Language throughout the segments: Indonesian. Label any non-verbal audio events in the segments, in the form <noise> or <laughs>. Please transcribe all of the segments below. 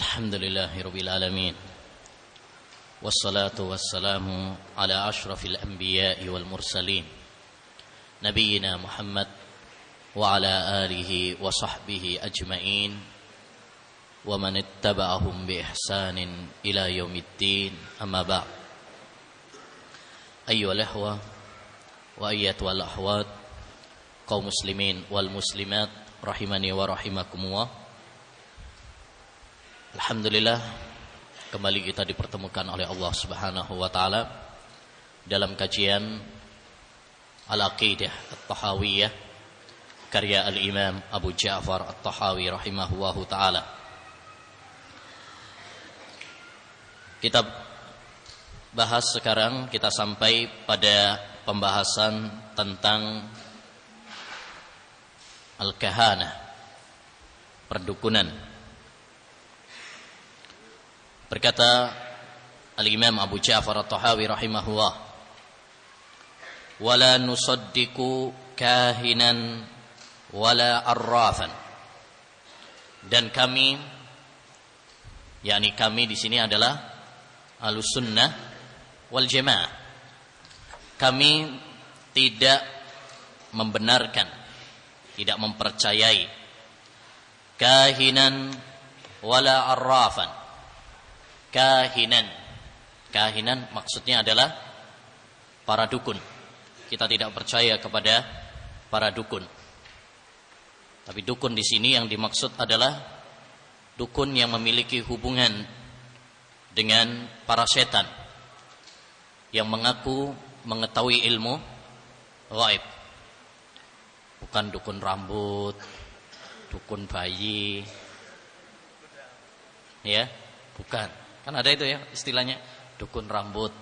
الحمد لله رب العالمين والصلاة والسلام على أشرف الأنبياء والمرسلين نبينا محمد وعلى آله وصحبه أجمعين ومن اتبعهم بإحسان إلى يوم الدين أما بعد. أيها الأخوة وأيتها الأخوات muslimin wal muslimat rahimani wa rahimakumullah Alhamdulillah kembali kita dipertemukan oleh Allah Subhanahu wa taala dalam kajian Al-Aqidah At-Tahawiyah karya Al-Imam Abu Ja'far At-Tahawi rahimahullahu taala. Kita bahas sekarang kita sampai pada pembahasan tentang al-kahana perdukunan Berkata Al-Imam Abu Ja'far At-Tahawi rahimahullah Wala nusaddiku kahinan wala arrafan. Dan kami yakni kami di sini adalah Ahlussunnah wal Jamaah. Kami tidak membenarkan tidak mempercayai kahinan wala arrafan kahinan. Kahinan maksudnya adalah para dukun. Kita tidak percaya kepada para dukun. Tapi dukun di sini yang dimaksud adalah dukun yang memiliki hubungan dengan para setan yang mengaku mengetahui ilmu gaib. Bukan dukun rambut, dukun bayi. Ya, bukan. Kan ada itu ya istilahnya dukun rambut,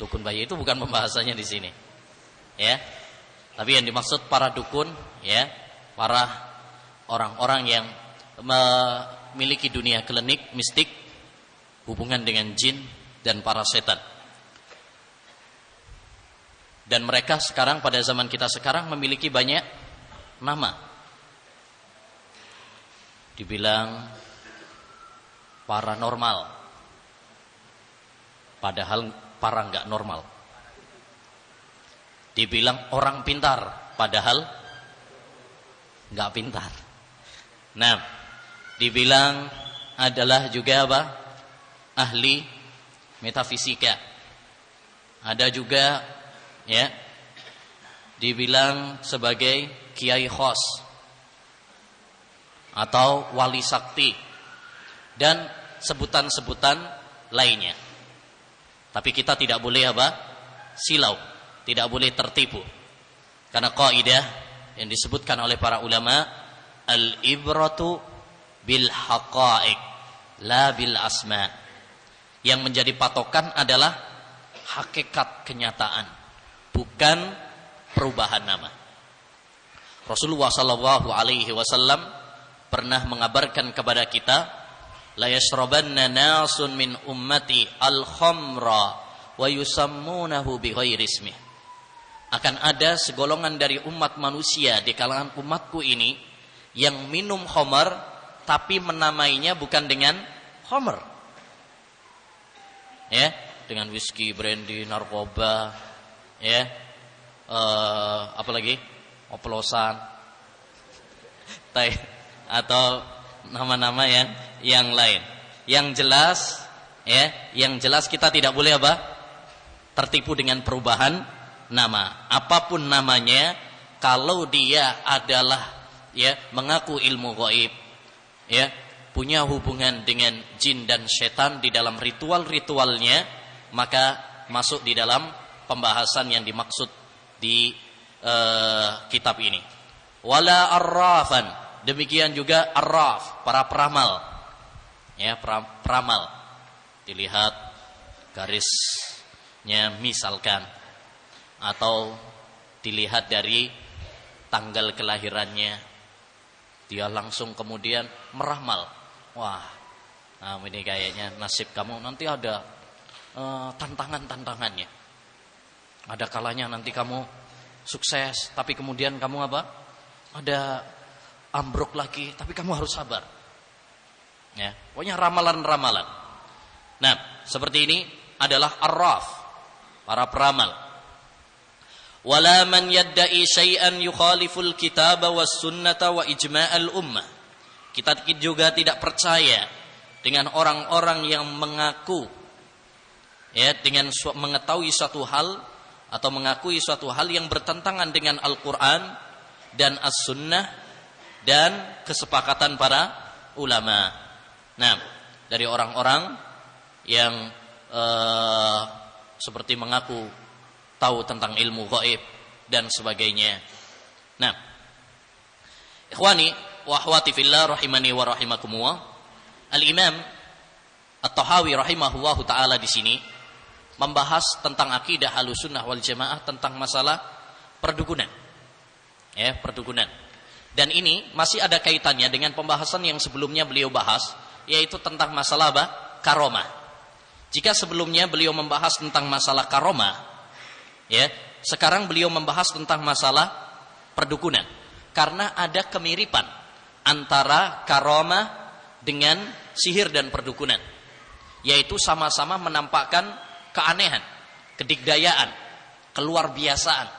dukun bayi itu bukan pembahasannya di sini. Ya. Tapi yang dimaksud para dukun ya, para orang-orang yang memiliki dunia klinik mistik hubungan dengan jin dan para setan. Dan mereka sekarang pada zaman kita sekarang memiliki banyak nama. Dibilang paranormal, Padahal para nggak normal. Dibilang orang pintar, padahal nggak pintar. Nah, dibilang adalah juga apa? Ahli metafisika. Ada juga ya dibilang sebagai kiai khos atau wali sakti dan sebutan-sebutan lainnya. Tapi kita tidak boleh apa? Silau, tidak boleh tertipu. Karena kaidah yang disebutkan oleh para ulama, al-ibratu bil haqa'iq, la bil asma. Yang menjadi patokan adalah hakikat kenyataan, bukan perubahan nama. Rasulullah sallallahu alaihi wasallam pernah mengabarkan kepada kita la yashrabanna nasun min ummati al-khamra wa yusammunahu bighairi ismih akan ada segolongan dari umat manusia di kalangan umatku ini yang minum khamar tapi menamainya bukan dengan khamar. Ya dengan whisky, brandy, narkoba ya uh, apa lagi? Oplosan <laughs> atau nama-nama yang yang lain. Yang jelas ya, yang jelas kita tidak boleh apa? tertipu dengan perubahan nama. Apa pun namanya, kalau dia adalah ya mengaku ilmu gaib, ya punya hubungan dengan jin dan setan di dalam ritual-ritualnya, maka masuk di dalam pembahasan yang dimaksud di uh, kitab ini. Wala arrafan Demikian juga arraf, para peramal. Ya, peramal. Dilihat garisnya misalkan atau dilihat dari tanggal kelahirannya. Dia langsung kemudian meramal. Wah, nah ini kayaknya nasib kamu nanti ada uh, tantangan-tantangannya. Ada kalanya nanti kamu sukses, tapi kemudian kamu apa? Ada ambruk lagi, tapi kamu harus sabar. Ya, pokoknya ramalan-ramalan. Nah, seperti ini adalah arraf, para peramal. Wala man yadda'i syai'an yukhaliful kitaba was sunnata wa ijma'al ummah. Kita juga tidak percaya dengan orang-orang yang mengaku ya dengan mengetahui suatu hal atau mengakui suatu hal yang bertentangan dengan Al-Qur'an dan As-Sunnah dan kesepakatan para ulama. Nah, dari orang-orang yang uh, seperti mengaku tahu tentang ilmu gaib dan sebagainya. Nah, ikhwani wa akhwati fillah rahimani wa rahimakumullah. Al-Imam At-Tahawi rahimahullahu taala di sini membahas tentang akidah Ahlussunnah wal Jamaah tentang masalah perdukunan. Ya, perdukunan. Dan ini masih ada kaitannya dengan pembahasan yang sebelumnya beliau bahas yaitu tentang masalah apa? karomah. Jika sebelumnya beliau membahas tentang masalah karomah, ya, sekarang beliau membahas tentang masalah perdukunan. Karena ada kemiripan antara karomah dengan sihir dan perdukunan. Yaitu sama-sama menampakkan keanehan, kedikdayaan, keluar biasaan.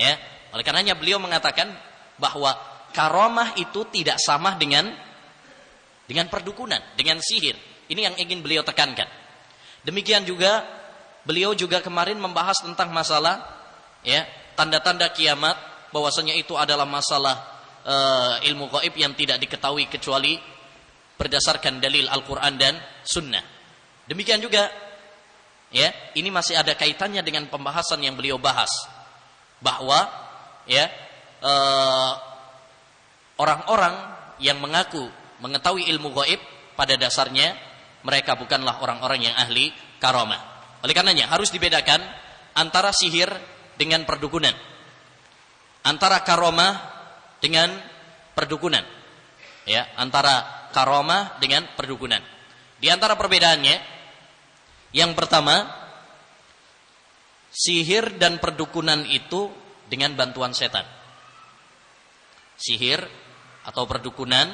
Ya, oleh karenanya beliau mengatakan bahwa karomah itu tidak sama dengan dengan perdukunan, dengan sihir. Ini yang ingin beliau tekankan. Demikian juga beliau juga kemarin membahas tentang masalah ya tanda-tanda kiamat bahwasanya itu adalah masalah uh, ilmu gaib yang tidak diketahui kecuali berdasarkan dalil Al-Qur'an dan sunnah. Demikian juga ya, ini masih ada kaitannya dengan pembahasan yang beliau bahas bahwa ya orang-orang uh, yang mengaku mengetahui ilmu gaib pada dasarnya mereka bukanlah orang-orang yang ahli karomah. Oleh karenanya harus dibedakan antara sihir dengan perdukunan. Antara karomah dengan perdukunan. Ya, antara karomah dengan perdukunan. Di antara perbedaannya yang pertama sihir dan perdukunan itu dengan bantuan setan. Sihir atau perdukunan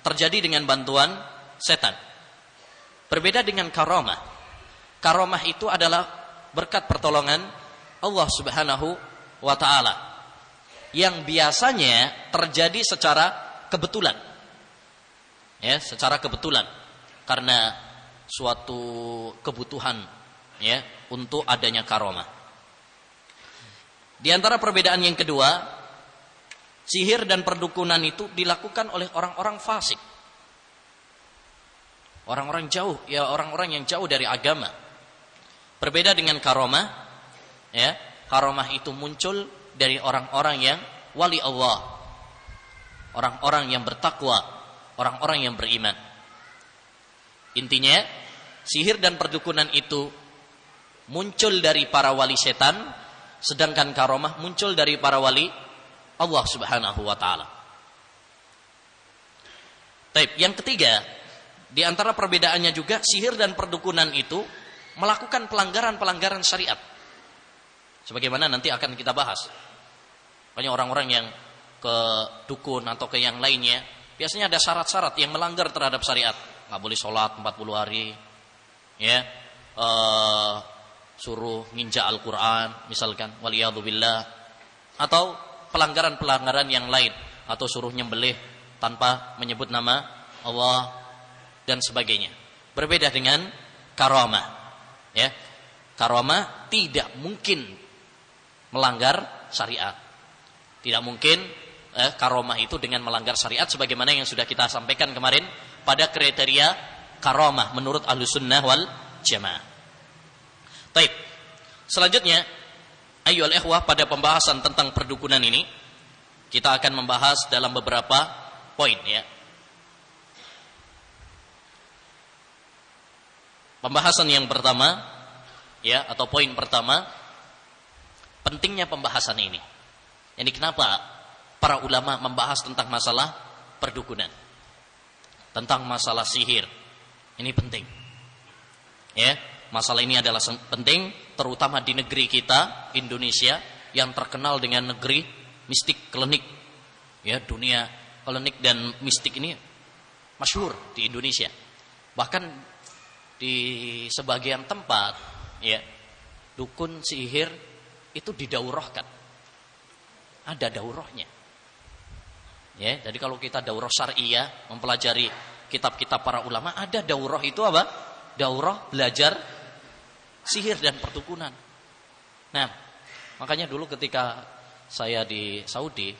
terjadi dengan bantuan setan. Berbeda dengan karomah. Karomah itu adalah berkat pertolongan Allah Subhanahu wa taala yang biasanya terjadi secara kebetulan. Ya, secara kebetulan karena suatu kebutuhan ya untuk adanya karomah. Di antara perbedaan yang kedua, sihir dan perdukunan itu dilakukan oleh orang-orang fasik. Orang-orang jauh, ya orang-orang yang jauh dari agama. Berbeda dengan karomah, ya, karomah itu muncul dari orang-orang yang wali Allah. Orang-orang yang bertakwa, orang-orang yang beriman. Intinya, sihir dan perdukunan itu muncul dari para wali setan Sedangkan karomah muncul dari para wali Allah Subhanahu wa taala. Taib, yang ketiga, di antara perbedaannya juga sihir dan perdukunan itu melakukan pelanggaran-pelanggaran syariat. Sebagaimana nanti akan kita bahas. Banyak orang-orang yang ke dukun atau ke yang lainnya, biasanya ada syarat-syarat yang melanggar terhadap syariat. Nggak boleh sholat 40 hari, ya, uh, suruh nginjak Al-Quran misalkan waliyadzubillah atau pelanggaran-pelanggaran yang lain. Atau suruh nyembelih tanpa menyebut nama Allah dan sebagainya. Berbeda dengan karomah ya. Karomah tidak mungkin melanggar syariat. Tidak mungkin eh, karomah itu dengan melanggar syariat sebagaimana yang sudah kita sampaikan kemarin pada kriteria karomah menurut ahlu sunnah wal jamaah. Taib. Selanjutnya, ayo ikhwah pada pembahasan tentang perdukunan ini kita akan membahas dalam beberapa poin ya. Pembahasan yang pertama ya atau poin pertama pentingnya pembahasan ini. Ini kenapa para ulama membahas tentang masalah perdukunan. Tentang masalah sihir. Ini penting. Ya, Masalah ini adalah penting terutama di negeri kita Indonesia yang terkenal dengan negeri mistik klinik. Ya, dunia klinik dan mistik ini masyhur di Indonesia. Bahkan di sebagian tempat ya dukun sihir itu didaurahkan. Ada daurahnya. Ya, jadi kalau kita daurah syariah mempelajari kitab-kitab para ulama ada daurah itu apa? Daurah belajar sihir dan perdukunan. Nah, makanya dulu ketika saya di Saudi,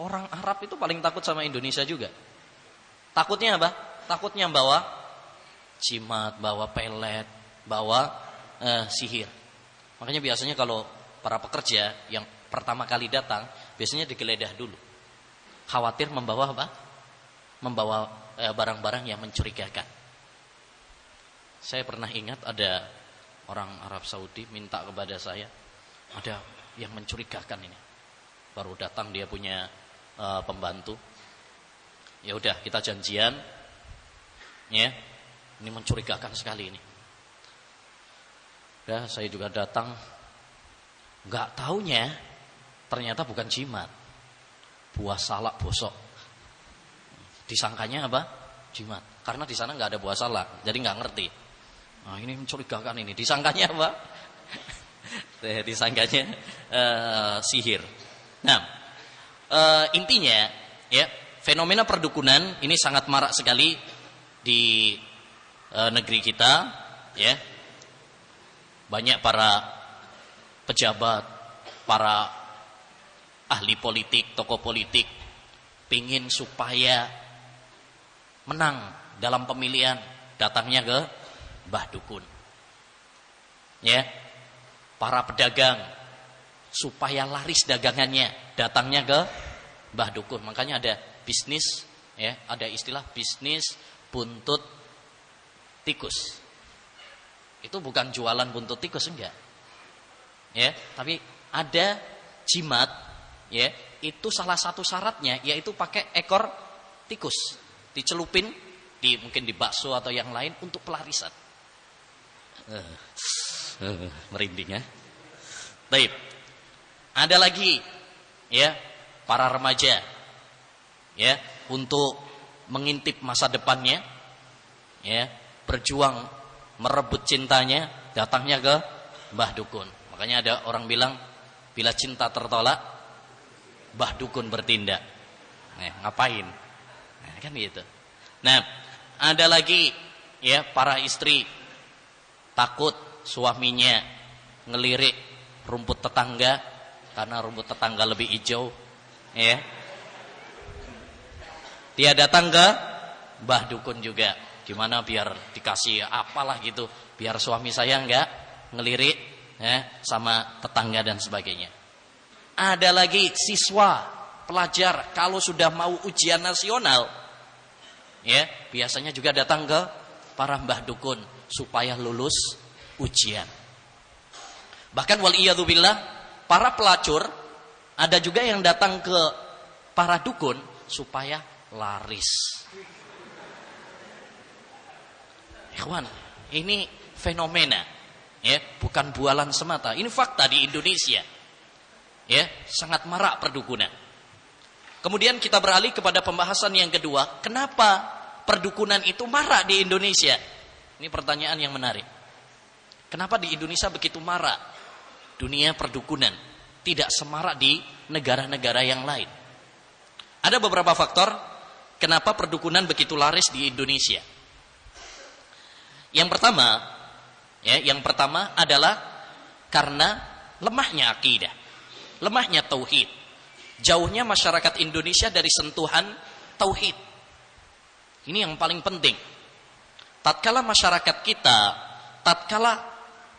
orang Arab itu paling takut sama Indonesia juga. Takutnya apa? Takutnya bawa jimat, bawa pelet, bawa eh, sihir. Makanya biasanya kalau para pekerja yang pertama kali datang, biasanya digeledah dulu. Khawatir membawa apa? Membawa eh, barang-barang yang mencurigakan. Saya pernah ingat ada orang Arab Saudi minta kepada saya, ada yang mencurigakan ini baru datang dia punya uh, pembantu. Ya udah kita janjian. Ya. Ini mencurigakan sekali ini. Udah saya juga datang. Enggak taunya ternyata bukan jimat. Buah salak bosok. Disangkanya apa? Jimat. Karena di sana nggak ada buah salak, jadi nggak ngerti. Nah, ini mencurigakan ini. Disangkanya apa? <laughs> Disangkanya uh, sihir. Nah, e, intinya ya fenomena perdukunan ini sangat marak sekali di e, negeri kita, ya. Banyak para pejabat, para ahli politik, tokoh politik pingin supaya menang dalam pemilihan datangnya ke Mbah Dukun. Ya. Para pedagang supaya laris dagangannya datangnya ke Mbah Dukun. Makanya ada bisnis ya, ada istilah bisnis buntut tikus. Itu bukan jualan buntut tikus enggak. Ya, tapi ada jimat ya, itu salah satu syaratnya yaitu pakai ekor tikus dicelupin di mungkin di bakso atau yang lain untuk pelarisan. Uh, merinding ya. Baik. Ada lagi ya para remaja ya untuk mengintip masa depannya ya berjuang merebut cintanya datangnya ke Mbah Dukun. Makanya ada orang bilang bila cinta tertolak Mbah Dukun bertindak. Nah, ngapain? Nah, kan gitu. Nah, ada lagi ya para istri takut suaminya ngelirik rumput tetangga karena rumput tetangga lebih hijau ya. Dia datang ke Mbah Dukun juga. Gimana biar dikasih apalah gitu biar suami saya enggak ngelirik ya sama tetangga dan sebagainya. Ada lagi siswa pelajar kalau sudah mau ujian nasional ya biasanya juga datang ke para Mbah Dukun supaya lulus ujian bahkan wal billah para pelacur ada juga yang datang ke para dukun supaya laris. Ikhwan, ini fenomena ya, bukan bualan semata. Ini fakta di Indonesia. Ya, sangat marak perdukunan. Kemudian kita beralih kepada pembahasan yang kedua, kenapa perdukunan itu marak di Indonesia? Ini pertanyaan yang menarik. Kenapa di Indonesia begitu marak? dunia perdukunan tidak semarak di negara-negara yang lain. Ada beberapa faktor kenapa perdukunan begitu laris di Indonesia. Yang pertama, ya, yang pertama adalah karena lemahnya akidah, lemahnya tauhid. Jauhnya masyarakat Indonesia dari sentuhan tauhid. Ini yang paling penting. Tatkala masyarakat kita, tatkala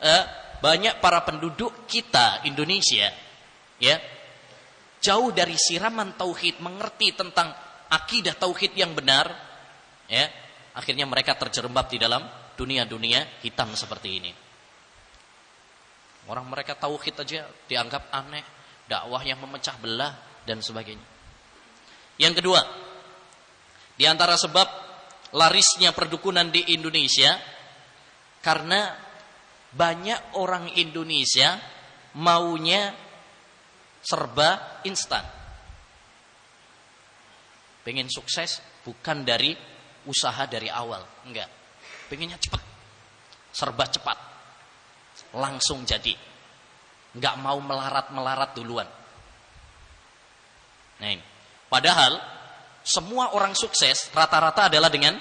eh, banyak para penduduk kita Indonesia ya jauh dari siraman tauhid mengerti tentang akidah tauhid yang benar ya akhirnya mereka terjerembab di dalam dunia-dunia hitam seperti ini. Orang mereka tauhid aja dianggap aneh dakwah yang memecah belah dan sebagainya. Yang kedua di antara sebab larisnya perdukunan di Indonesia karena banyak orang Indonesia maunya serba instan. Pengen sukses bukan dari usaha dari awal. Enggak. Pengennya cepat. Serba cepat. Langsung jadi. Enggak mau melarat-melarat duluan. Nah. Padahal semua orang sukses rata-rata adalah dengan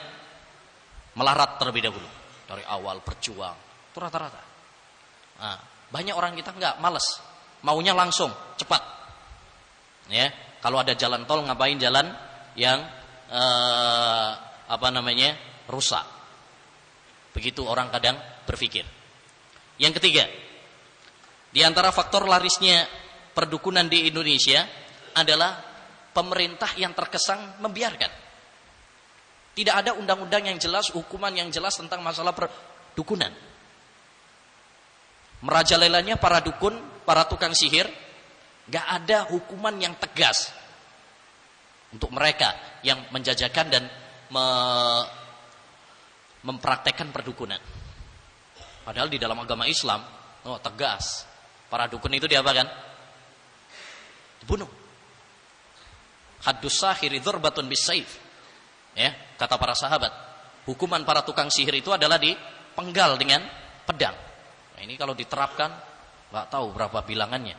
melarat terlebih dahulu. Dari awal berjuang. Itu rata-rata. Nah, banyak orang kita enggak, males. Maunya langsung, cepat. Ya, kalau ada jalan tol ngapain jalan yang eh, apa namanya? rusak. Begitu orang kadang berpikir. Yang ketiga, di antara faktor larisnya perdukunan di Indonesia adalah pemerintah yang terkesan membiarkan. Tidak ada undang-undang yang jelas, hukuman yang jelas tentang masalah perdukunan. Merajalelanya para dukun, para tukang sihir, gak ada hukuman yang tegas untuk mereka yang menjajakan dan me mempraktekkan perdukunan. Padahal di dalam agama Islam, oh tegas. Para dukun itu diapakan? Dibunuh. Haddus sahiri dzurbatun bisaif. Ya, kata para sahabat. Hukuman para tukang sihir itu adalah dipenggal dengan pedang. Nah, ini kalau diterapkan nggak tahu berapa bilangannya.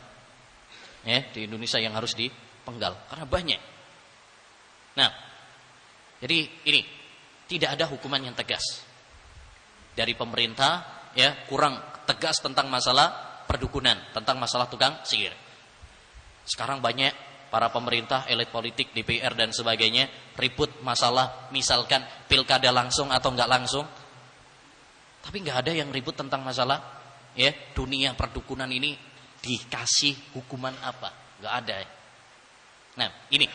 Ya, di Indonesia yang harus dipenggal karena banyak. Nah, jadi ini tidak ada hukuman yang tegas dari pemerintah ya kurang tegas tentang masalah perdukunan tentang masalah tukang sihir sekarang banyak para pemerintah elit politik DPR dan sebagainya ribut masalah misalkan pilkada langsung atau enggak langsung. Tapi enggak ada yang ribut tentang masalah ya dunia perdukunan ini dikasih hukuman apa? Enggak ada. Nah ini.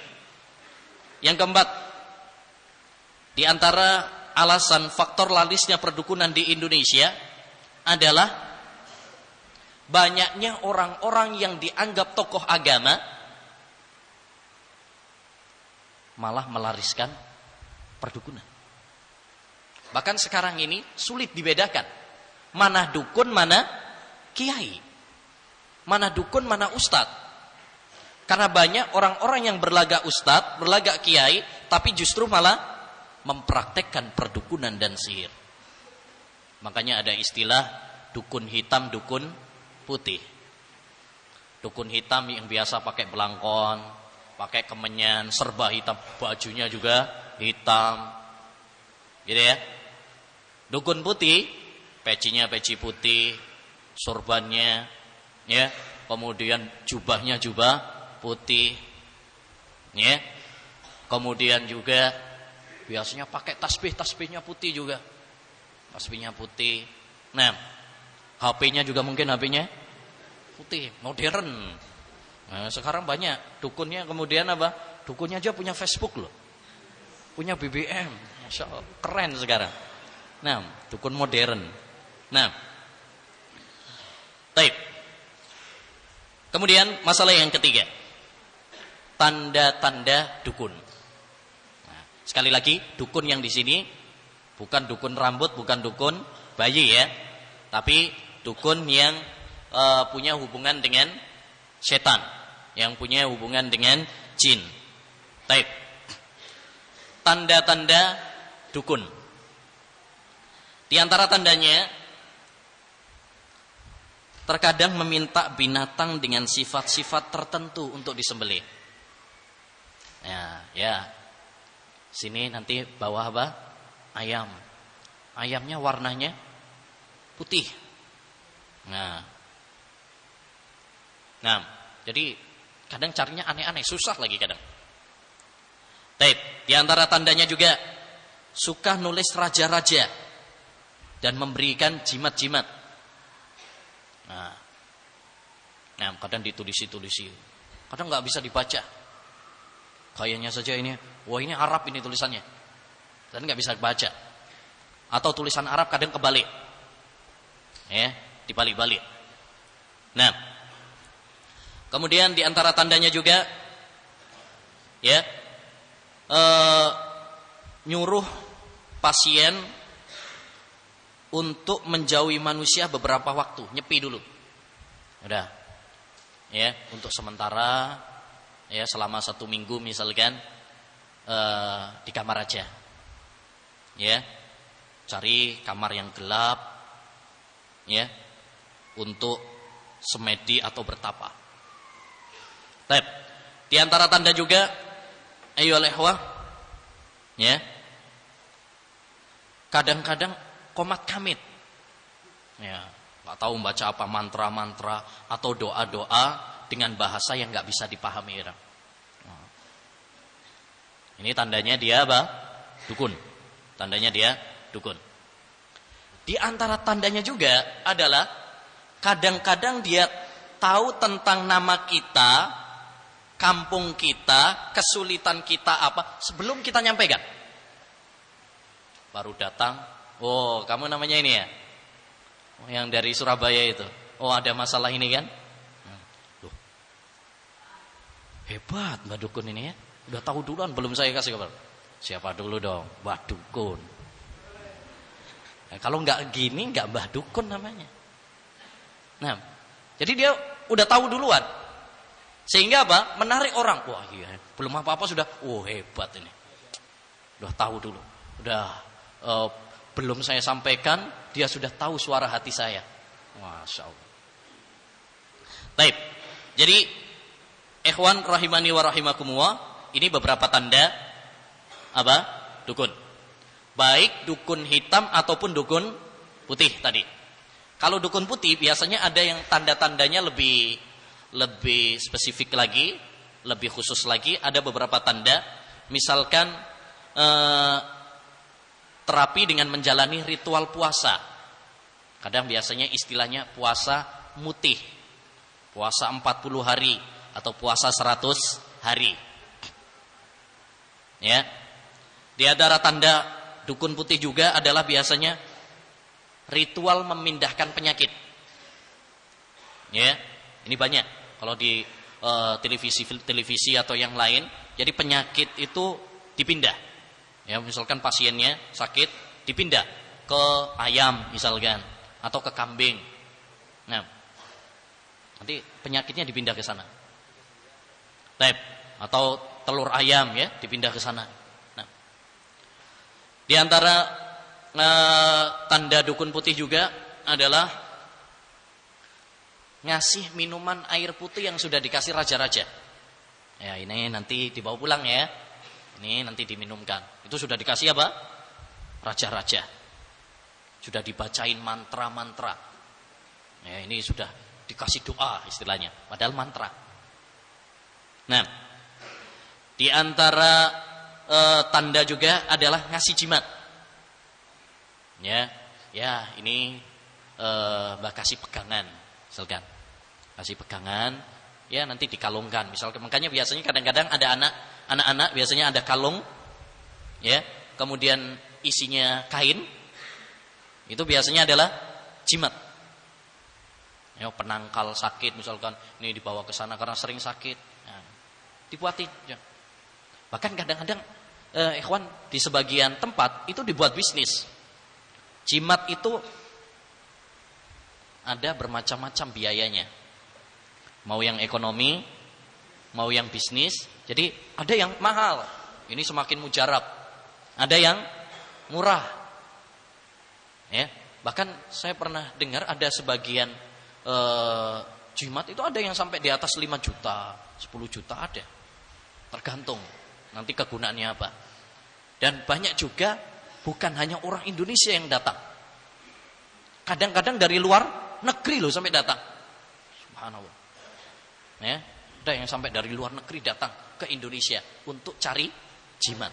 Yang keempat di antara alasan faktor lalisnya perdukunan di Indonesia adalah banyaknya orang-orang yang dianggap tokoh agama malah melariskan perdukunan. Bahkan sekarang ini sulit dibedakan mana dukun, mana kiai. Mana dukun, mana ustadz. Karena banyak orang-orang yang berlagak ustadz, berlagak kiai, tapi justru malah mempraktekkan perdukunan dan sihir. Makanya ada istilah dukun hitam, dukun putih. Dukun hitam yang biasa pakai belangkon, pakai kemenyan, serba hitam, bajunya juga hitam. Gitu ya. Dukun putih, pecinya peci putih, sorbannya ya, kemudian jubahnya jubah putih. Ya. Kemudian juga Biasanya pakai tasbih, tasbihnya putih juga. Tasbihnya putih. Nah, HP-nya juga mungkin HP-nya putih, modern. Nah, sekarang banyak dukunnya kemudian apa? Dukunnya aja punya Facebook loh. Punya BBM. Keren sekarang. Nah, dukun modern. Nah, Baik. Kemudian masalah yang ketiga. Tanda-tanda dukun. Sekali lagi, dukun yang di sini bukan dukun rambut, bukan dukun bayi ya. Tapi dukun yang e, punya hubungan dengan setan, yang punya hubungan dengan jin. Taib. Tanda-tanda dukun. Di antara tandanya terkadang meminta binatang dengan sifat-sifat tertentu untuk disembelih. Ya, ya, Sini nanti bawah apa? Ayam. Ayamnya warnanya putih. Nah. Nah, jadi kadang carinya aneh-aneh, susah lagi kadang. Tape, di antara tandanya juga suka nulis raja-raja dan memberikan jimat-jimat. Nah, nah kadang ditulisi-tulisi, kadang nggak bisa dibaca. Kayaknya saja ini, wah ini Arab ini tulisannya. Dan nggak bisa baca. Atau tulisan Arab kadang kebalik. Ya, dibalik-balik. Nah, kemudian di antara tandanya juga ya eh, nyuruh pasien untuk menjauhi manusia beberapa waktu, nyepi dulu. Udah. Ya, untuk sementara ya selama satu minggu misalkan uh, di kamar aja ya cari kamar yang gelap ya untuk semedi atau bertapa. Baik. Di antara tanda juga ayo lehwa ya. Kadang-kadang komat kamit. Ya, nggak tahu membaca apa mantra-mantra atau doa-doa dengan bahasa yang nggak bisa dipahami orang. Nah. Ini tandanya dia apa? Dukun. Tandanya dia dukun. Di antara tandanya juga adalah kadang-kadang dia tahu tentang nama kita, kampung kita, kesulitan kita apa sebelum kita nyampaikan. Baru datang, oh kamu namanya ini ya? Oh, yang dari Surabaya itu. Oh ada masalah ini kan? Hmm. Loh. Hebat Mbak Dukun ini ya. Udah tahu duluan belum saya kasih kabar. Siapa dulu dong? Mbak Dukun. Nah, kalau nggak gini nggak Mbah Dukun namanya. Nah, jadi dia udah tahu duluan. Sehingga apa? Menarik orang. Wah iya, belum apa-apa sudah. Oh hebat ini. Udah tahu dulu. Udah uh, belum saya sampaikan, dia sudah tahu suara hati saya. Masya Allah. Baik. Jadi, ikhwan rahimani wa rahimakumullah, ini beberapa tanda apa? Dukun. Baik dukun hitam ataupun dukun putih tadi. Kalau dukun putih biasanya ada yang tanda-tandanya lebih lebih spesifik lagi, lebih khusus lagi. Ada beberapa tanda, misalkan eh, terapi dengan menjalani ritual puasa. Kadang biasanya istilahnya puasa mutih, puasa 40 hari atau puasa 100 hari. Ya, di antara tanda Dukun putih juga adalah biasanya ritual memindahkan penyakit. Ya, ini banyak. Kalau di uh, televisi televisi atau yang lain, jadi penyakit itu dipindah. Ya, misalkan pasiennya sakit, dipindah ke ayam misalkan atau ke kambing. Nah, nanti penyakitnya dipindah ke sana. Tep, atau telur ayam ya dipindah ke sana. Di antara uh, tanda dukun putih juga adalah ngasih minuman air putih yang sudah dikasih raja-raja. Ya, ini nanti dibawa pulang ya. Ini nanti diminumkan. Itu sudah dikasih apa? Raja-raja. Sudah dibacain mantra-mantra. Ya, ini sudah dikasih doa istilahnya, padahal mantra. Nah, di antara e, tanda juga adalah ngasih jimat. Ya, ya ini e, mbak kasih pegangan, misalkan kasih pegangan, ya nanti dikalungkan. Misalkan makanya biasanya kadang-kadang ada anak, anak-anak biasanya ada kalung, ya, kemudian isinya kain, itu biasanya adalah jimat. Ya, penangkal sakit misalkan ini dibawa ke sana karena sering sakit, nah, dibuatin. Ya. Bahkan kadang-kadang eh, ikhwan di sebagian tempat itu dibuat bisnis. Jimat itu ada bermacam-macam biayanya. Mau yang ekonomi, mau yang bisnis. Jadi ada yang mahal. Ini semakin mujarab. Ada yang murah. Ya, bahkan saya pernah dengar ada sebagian eh, jimat itu ada yang sampai di atas 5 juta, 10 juta ada. Tergantung nanti kegunaannya apa. Dan banyak juga bukan hanya orang Indonesia yang datang. Kadang-kadang dari luar negeri loh sampai datang. Subhanallah. Ya, ada yang sampai dari luar negeri datang ke Indonesia untuk cari jimat.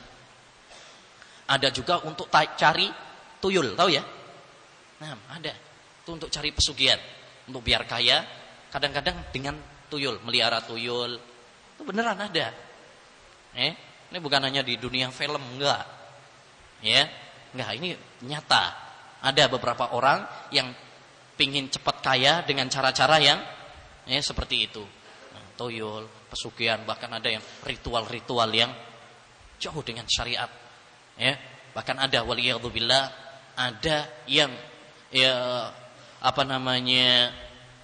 Ada juga untuk cari tuyul, tahu ya? Nah, ada. Itu untuk cari pesugihan, untuk biar kaya. Kadang-kadang dengan tuyul, melihara tuyul. Itu beneran ada. Eh, ini bukan hanya di dunia film, enggak. Ya, enggak, ini nyata. Ada beberapa orang yang pingin cepat kaya dengan cara-cara yang ya, seperti itu. Nah, toyol, pesugihan, bahkan ada yang ritual-ritual yang jauh dengan syariat. Ya, bahkan ada waliyadzubillah, ada yang ya apa namanya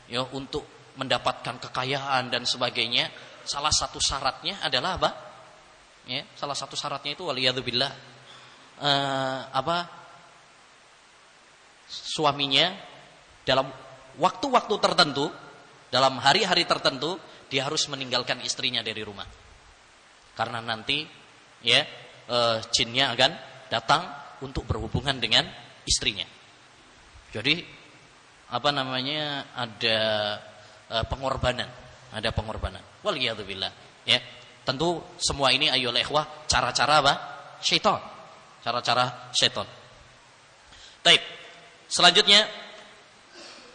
ya untuk mendapatkan kekayaan dan sebagainya salah satu syaratnya adalah apa ya salah satu syaratnya itu waliyadzubillah uh, apa suaminya dalam waktu-waktu tertentu, dalam hari-hari tertentu dia harus meninggalkan istrinya dari rumah. Karena nanti ya uh, jinnya akan datang untuk berhubungan dengan istrinya. Jadi apa namanya ada uh, pengorbanan, ada pengorbanan. Waliyadzubillah. Ya, tentu semua ini ayo ikhwah cara-cara apa? Syaitan. Cara-cara syaitan. Taib. Selanjutnya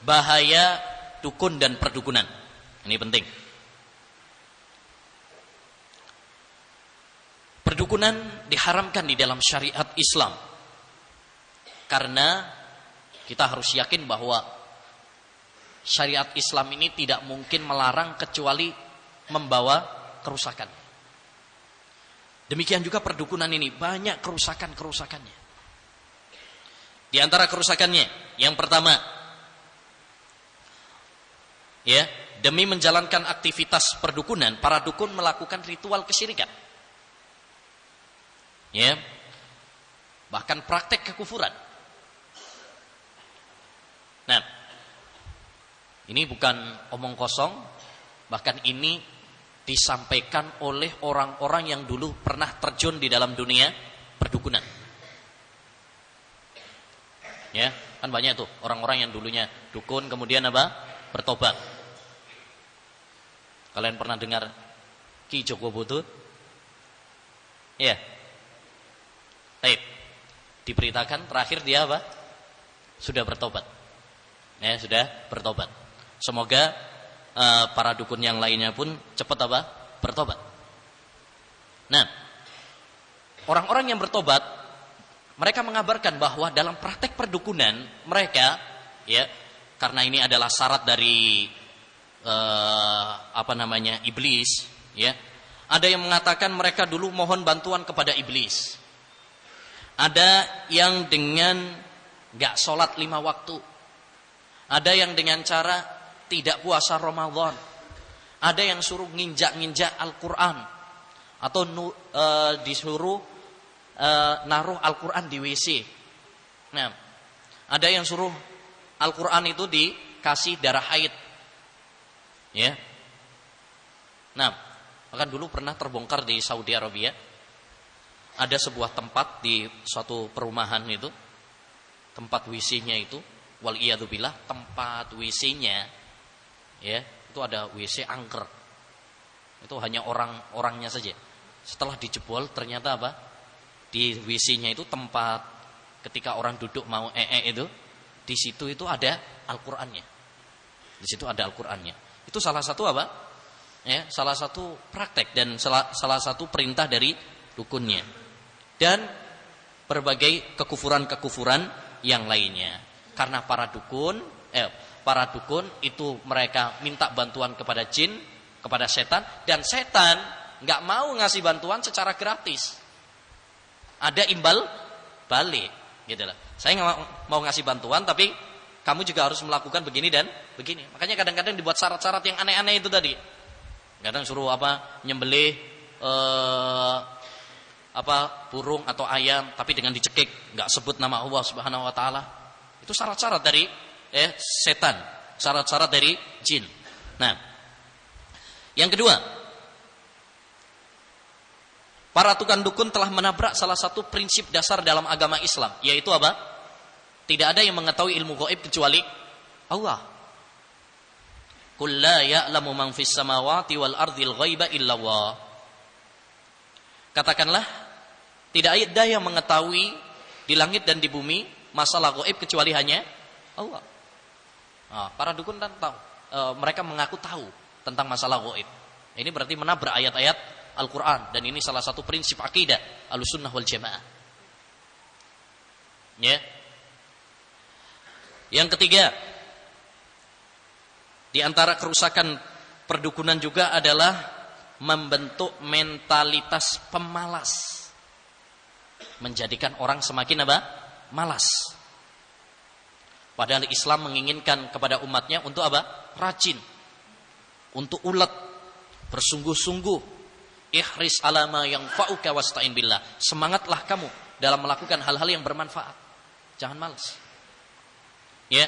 bahaya dukun dan perdukunan. Ini penting. Perdukunan diharamkan di dalam syariat Islam. Karena kita harus yakin bahwa syariat Islam ini tidak mungkin melarang kecuali membawa kerusakan. Demikian juga perdukunan ini banyak kerusakan-kerusakannya. Di antara kerusakannya, yang pertama, ya, demi menjalankan aktivitas perdukunan, para dukun melakukan ritual kesyirikan. Ya. Bahkan praktek kekufuran. Nah, ini bukan omong kosong, bahkan ini disampaikan oleh orang-orang yang dulu pernah terjun di dalam dunia perdukunan. Ya, kan banyak tuh orang-orang yang dulunya dukun kemudian apa? bertobat. Kalian pernah dengar Ki Joko Butut? Ya, Baik. Diberitakan terakhir dia apa? Sudah bertobat. Ya, sudah bertobat. Semoga uh, para dukun yang lainnya pun cepat apa? Bertobat. Nah, orang-orang yang bertobat mereka mengabarkan bahwa dalam praktek perdukunan mereka ya karena ini adalah syarat dari uh, apa namanya iblis ya ada yang mengatakan mereka dulu mohon bantuan kepada iblis ada yang dengan gak sholat lima waktu. Ada yang dengan cara tidak puasa Ramadan. Ada yang suruh nginjak-nginjak Al-Quran. Atau e, disuruh e, naruh Al-Quran di WC. Nah, ada yang suruh Al-Quran itu dikasih darah haid. Ya. Nah, bahkan dulu pernah terbongkar di Saudi Arabia. Ada sebuah tempat di suatu perumahan itu tempat WC-nya itu wal billah tempat WC-nya ya itu ada WC angker. Itu hanya orang-orangnya saja. Setelah dijebol ternyata apa? Di WC-nya itu tempat ketika orang duduk mau ee -e itu di situ itu ada Al-Qur'annya. Di situ ada Al-Qur'annya itu salah satu apa ya salah satu praktek dan salah, salah satu perintah dari dukunnya dan berbagai kekufuran-kekufuran yang lainnya. Karena para dukun, eh, para dukun itu mereka minta bantuan kepada jin, kepada setan, dan setan nggak mau ngasih bantuan secara gratis. Ada imbal balik, gitu lah. Saya mau ngasih bantuan, tapi kamu juga harus melakukan begini dan begini. Makanya kadang-kadang dibuat syarat-syarat yang aneh-aneh itu tadi. Kadang suruh apa nyembelih eh, apa burung atau ayam tapi dengan dicekik nggak sebut nama Allah Subhanahu wa taala itu syarat-syarat dari eh setan syarat-syarat dari jin nah yang kedua para tukang dukun telah menabrak salah satu prinsip dasar dalam agama Islam yaitu apa tidak ada yang mengetahui ilmu gaib kecuali Allah Qul la ya'lamu man fis samawati wal ardil ghaiba illa. Katakanlah tidak ada yang mengetahui di langit dan di bumi masalah goib kecuali hanya Allah. Nah, para dukun kan tahu, e, mereka mengaku tahu tentang masalah goib. Ini berarti menabrak ayat-ayat Al-Quran dan ini salah satu prinsip akidah al-sunnah wal jamaah. Ya. Yang ketiga, di antara kerusakan perdukunan juga adalah membentuk mentalitas pemalas menjadikan orang semakin apa? malas. Padahal Islam menginginkan kepada umatnya untuk apa? Rajin. Untuk ulet, bersungguh-sungguh. Ihris alama yang fa'uka wasta'in billah. Semangatlah kamu dalam melakukan hal-hal yang bermanfaat. Jangan malas. Ya.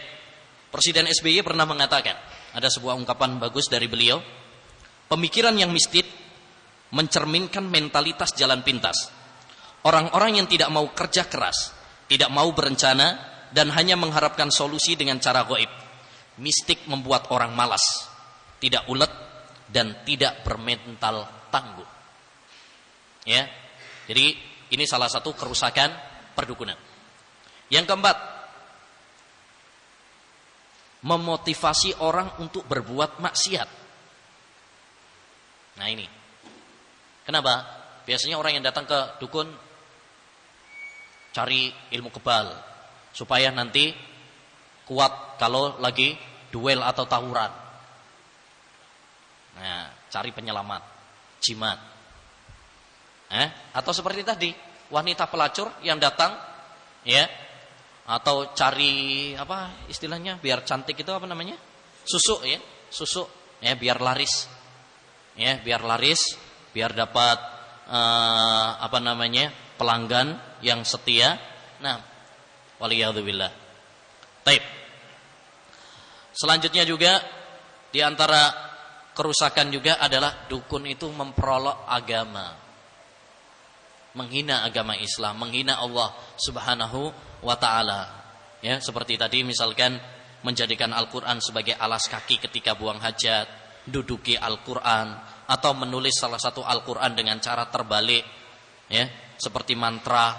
Presiden SBY pernah mengatakan, ada sebuah ungkapan bagus dari beliau, pemikiran yang mistit mencerminkan mentalitas jalan pintas. Orang-orang yang tidak mau kerja keras, tidak mau berencana, dan hanya mengharapkan solusi dengan cara goib. Mistik membuat orang malas, tidak ulet, dan tidak bermental tangguh. Ya, jadi ini salah satu kerusakan perdukunan. Yang keempat, memotivasi orang untuk berbuat maksiat. Nah ini, kenapa? Biasanya orang yang datang ke dukun cari ilmu kebal supaya nanti kuat kalau lagi duel atau tawuran. Nah, cari penyelamat, jimat. Eh, atau seperti tadi, wanita pelacur yang datang ya atau cari apa istilahnya biar cantik itu apa namanya? Susuk ya, susuk ya biar laris. Ya, biar laris, biar dapat uh, apa namanya? pelanggan yang setia. Nah, waliyadzubillah. Taib. Selanjutnya juga di antara kerusakan juga adalah dukun itu memperolok agama menghina agama Islam, menghina Allah Subhanahu wa taala. Ya, seperti tadi misalkan menjadikan Al-Qur'an sebagai alas kaki ketika buang hajat, duduki Al-Qur'an atau menulis salah satu Al-Qur'an dengan cara terbalik. Ya, seperti mantra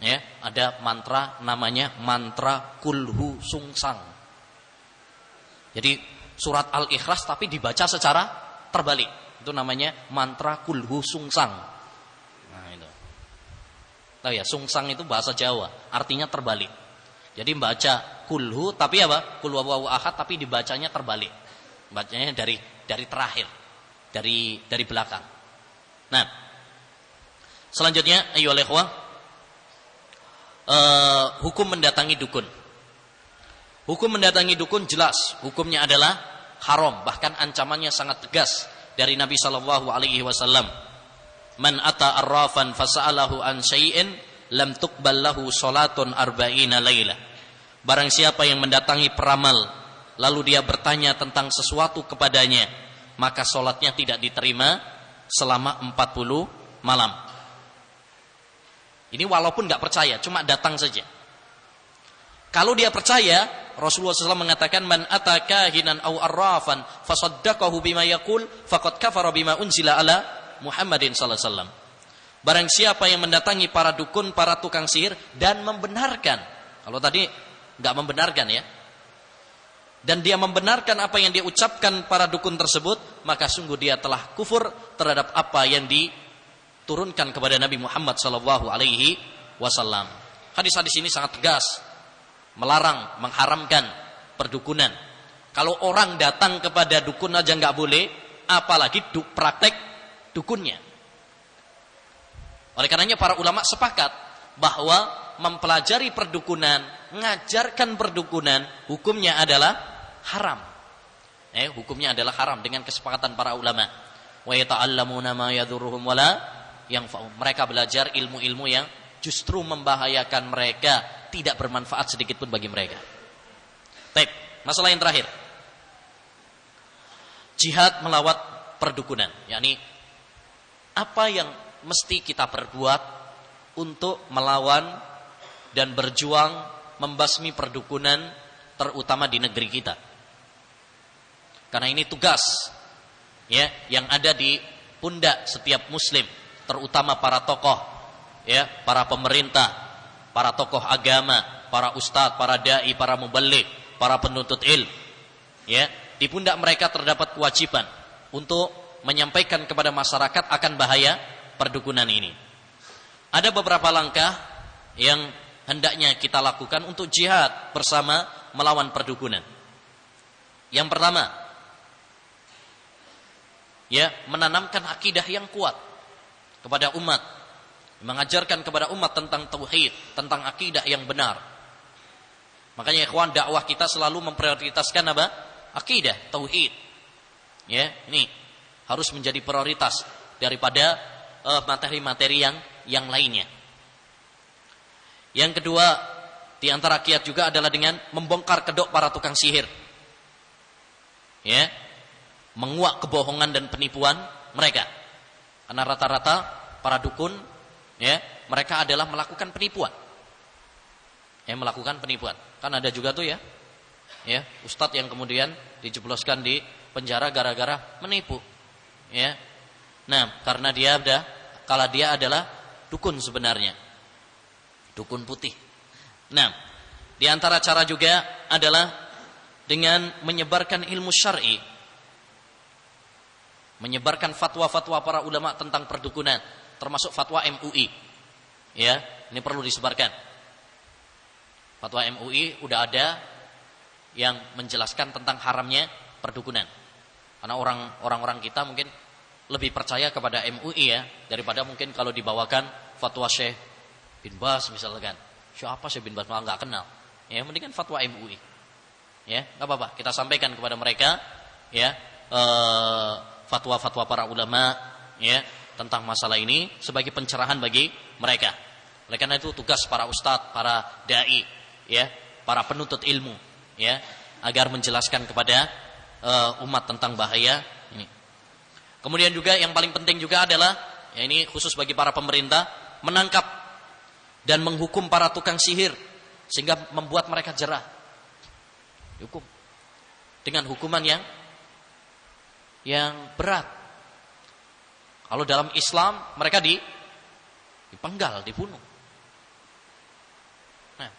ya, ada mantra namanya mantra kulhu sungsang. Jadi surat Al-Ikhlas tapi dibaca secara terbalik. Itu namanya mantra kulhu sungsang. Tahu ya, sungsang itu bahasa Jawa, artinya terbalik. Jadi membaca kulhu tapi apa? Kul ahad tapi dibacanya terbalik. Bacanya dari dari terakhir, dari dari belakang. Nah, selanjutnya ayo ikhwah uh, hukum mendatangi dukun. Hukum mendatangi dukun jelas, hukumnya adalah haram, bahkan ancamannya sangat tegas dari Nabi Shallallahu alaihi wasallam man ata arrafan fasa'alahu an syai'in lam tuqbal salatun arba'ina laila. Barang siapa yang mendatangi peramal lalu dia bertanya tentang sesuatu kepadanya, maka solatnya tidak diterima selama 40 malam. Ini walaupun nggak percaya, cuma datang saja. Kalau dia percaya, Rasulullah SAW mengatakan man ataka hinan au arrafan fasaddaqahu bima yaqul faqad kafara bima unzila ala Muhammadin sallallahu alaihi wasallam. Barang siapa yang mendatangi para dukun, para tukang sihir dan membenarkan. Kalau tadi nggak membenarkan ya. Dan dia membenarkan apa yang dia ucapkan para dukun tersebut, maka sungguh dia telah kufur terhadap apa yang diturunkan kepada Nabi Muhammad sallallahu alaihi wasallam. Hadis-hadis ini sangat tegas melarang, mengharamkan perdukunan. Kalau orang datang kepada dukun aja nggak boleh, apalagi praktek dukunnya. Oleh karenanya para ulama sepakat bahwa mempelajari perdukunan, mengajarkan perdukunan, hukumnya adalah haram. Eh, hukumnya adalah haram dengan kesepakatan para ulama. Wa yata'allamuna ma yadurruhum wala yang mereka belajar ilmu-ilmu yang justru membahayakan mereka, tidak bermanfaat sedikit pun bagi mereka. Baik, masalah yang terakhir. Jihad melawat perdukunan, yakni apa yang mesti kita perbuat untuk melawan dan berjuang membasmi perdukunan terutama di negeri kita. Karena ini tugas ya yang ada di pundak setiap muslim, terutama para tokoh ya, para pemerintah, para tokoh agama, para ustadz, para dai, para mubalik, para penuntut ilmu. Ya, di pundak mereka terdapat kewajiban untuk menyampaikan kepada masyarakat akan bahaya perdukunan ini. Ada beberapa langkah yang hendaknya kita lakukan untuk jihad bersama melawan perdukunan. Yang pertama, ya, menanamkan akidah yang kuat kepada umat, mengajarkan kepada umat tentang tauhid, tentang akidah yang benar. Makanya ikhwan dakwah kita selalu memprioritaskan apa? Akidah, tauhid. Ya, ini harus menjadi prioritas daripada eh, materi-materi uh, yang yang lainnya. Yang kedua, di antara kiat juga adalah dengan membongkar kedok para tukang sihir. Ya. Menguak kebohongan dan penipuan mereka. Karena rata-rata para dukun ya, mereka adalah melakukan penipuan. Ya, melakukan penipuan. Kan ada juga tuh ya. Ya, ustadz yang kemudian dijebloskan di penjara gara-gara menipu. Ya. Nah, karena dia ada kalau dia adalah dukun sebenarnya. Dukun putih. Nah, di antara cara juga adalah dengan menyebarkan ilmu syar'i. Menyebarkan fatwa-fatwa para ulama tentang perdukunan, termasuk fatwa MUI. Ya, ini perlu disebarkan. Fatwa MUI udah ada yang menjelaskan tentang haramnya perdukunan. Karena orang orang-orang kita mungkin lebih percaya kepada MUI ya daripada mungkin kalau dibawakan fatwa Syekh bin Bas misalkan. Siapa Syekh bin Bas malah nggak kenal. Ya, mendingan fatwa MUI. Ya, nggak apa-apa. Kita sampaikan kepada mereka ya eh, fatwa-fatwa para ulama ya tentang masalah ini sebagai pencerahan bagi mereka. Oleh karena itu tugas para ustadz, para dai, ya, para penuntut ilmu, ya, agar menjelaskan kepada uh, umat tentang bahaya ini. Kemudian juga yang paling penting juga adalah ya ini khusus bagi para pemerintah menangkap dan menghukum para tukang sihir sehingga membuat mereka jerah. Hukum dengan hukuman yang yang berat. Kalau dalam Islam mereka di dipenggal, dibunuh. Nah,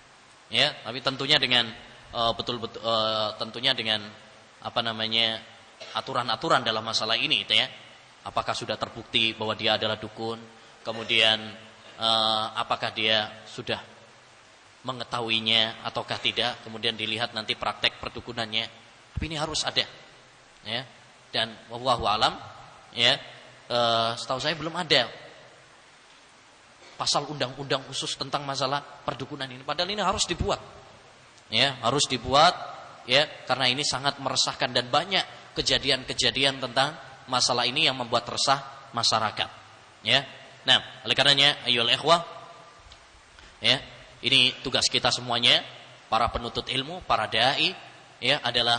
ya, tapi tentunya dengan uh, betul betul uh, tentunya dengan apa namanya aturan-aturan dalam masalah ini itu ya. Apakah sudah terbukti bahwa dia adalah dukun? Kemudian uh, apakah dia sudah mengetahuinya ataukah tidak? Kemudian dilihat nanti praktek perdukunannya. Tapi ini harus ada. Ya. Dan wallahu alam ya. Uh, setahu saya belum ada pasal undang-undang khusus tentang masalah perdukunan ini. Padahal ini harus dibuat. Ya, harus dibuat ya karena ini sangat meresahkan dan banyak kejadian-kejadian tentang masalah ini yang membuat resah masyarakat. Ya nah oleh karenanya ayo ikhwah ya ini tugas kita semuanya para penuntut ilmu para dai ya adalah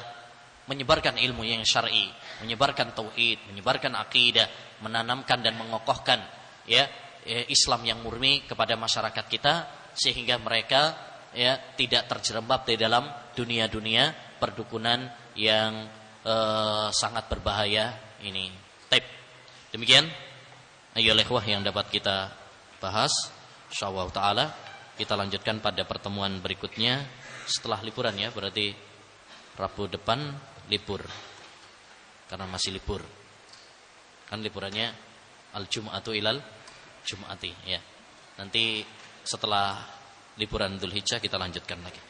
menyebarkan ilmu yang syar'i menyebarkan tauhid menyebarkan akidah menanamkan dan mengokohkan ya, ya Islam yang murni kepada masyarakat kita sehingga mereka ya tidak terjerembab di dalam dunia-dunia perdukunan yang uh, sangat berbahaya ini. Tape. Demikian ayo lehwah yang dapat kita bahas insyaallah taala kita lanjutkan pada pertemuan berikutnya setelah liburan ya berarti Rabu depan libur karena masih libur kan liburannya al jum'atu ilal jum'ati ya nanti setelah liburan Dzulhijjah kita lanjutkan lagi.